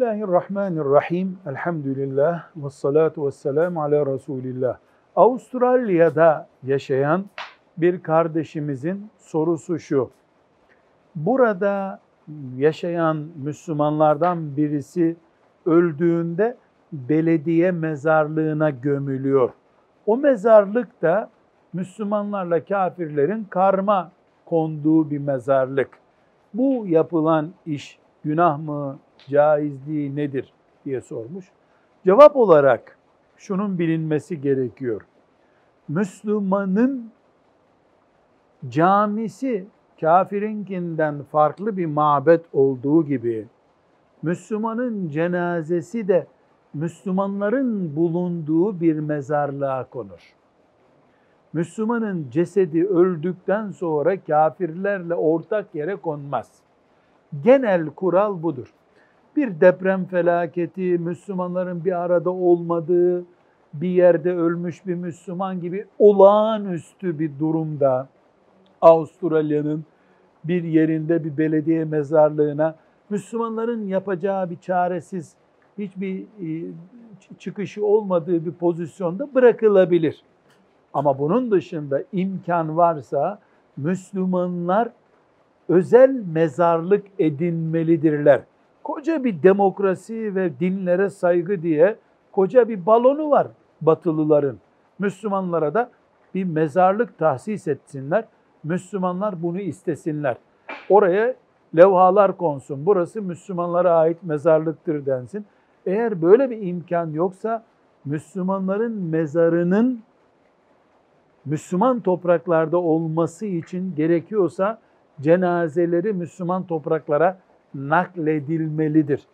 Bismillahirrahmanirrahim. Elhamdülillah ve salatu ve selamu ala Resulillah. Avustralya'da yaşayan bir kardeşimizin sorusu şu. Burada yaşayan Müslümanlardan birisi öldüğünde belediye mezarlığına gömülüyor. O mezarlık da Müslümanlarla kafirlerin karma konduğu bir mezarlık. Bu yapılan iş günah mı, caizliği nedir diye sormuş. Cevap olarak şunun bilinmesi gerekiyor. Müslümanın camisi kafirinkinden farklı bir mabet olduğu gibi Müslümanın cenazesi de Müslümanların bulunduğu bir mezarlığa konur. Müslümanın cesedi öldükten sonra kafirlerle ortak yere konmaz. Genel kural budur. Bir deprem felaketi, Müslümanların bir arada olmadığı, bir yerde ölmüş bir Müslüman gibi olağanüstü bir durumda Avustralya'nın bir yerinde bir belediye mezarlığına Müslümanların yapacağı bir çaresiz hiçbir e, çıkışı olmadığı bir pozisyonda bırakılabilir. Ama bunun dışında imkan varsa Müslümanlar özel mezarlık edinmelidirler. Koca bir demokrasi ve dinlere saygı diye koca bir balonu var Batılıların. Müslümanlara da bir mezarlık tahsis etsinler. Müslümanlar bunu istesinler. Oraya levhalar konsun. Burası Müslümanlara ait mezarlıktır densin. Eğer böyle bir imkan yoksa Müslümanların mezarının Müslüman topraklarda olması için gerekiyorsa cenazeleri Müslüman topraklara nakledilmelidir.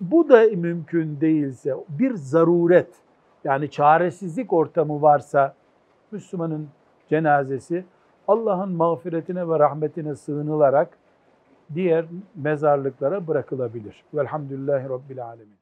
Bu da mümkün değilse bir zaruret yani çaresizlik ortamı varsa Müslümanın cenazesi Allah'ın mağfiretine ve rahmetine sığınılarak diğer mezarlıklara bırakılabilir. Velhamdülillahi Rabbil Alemin.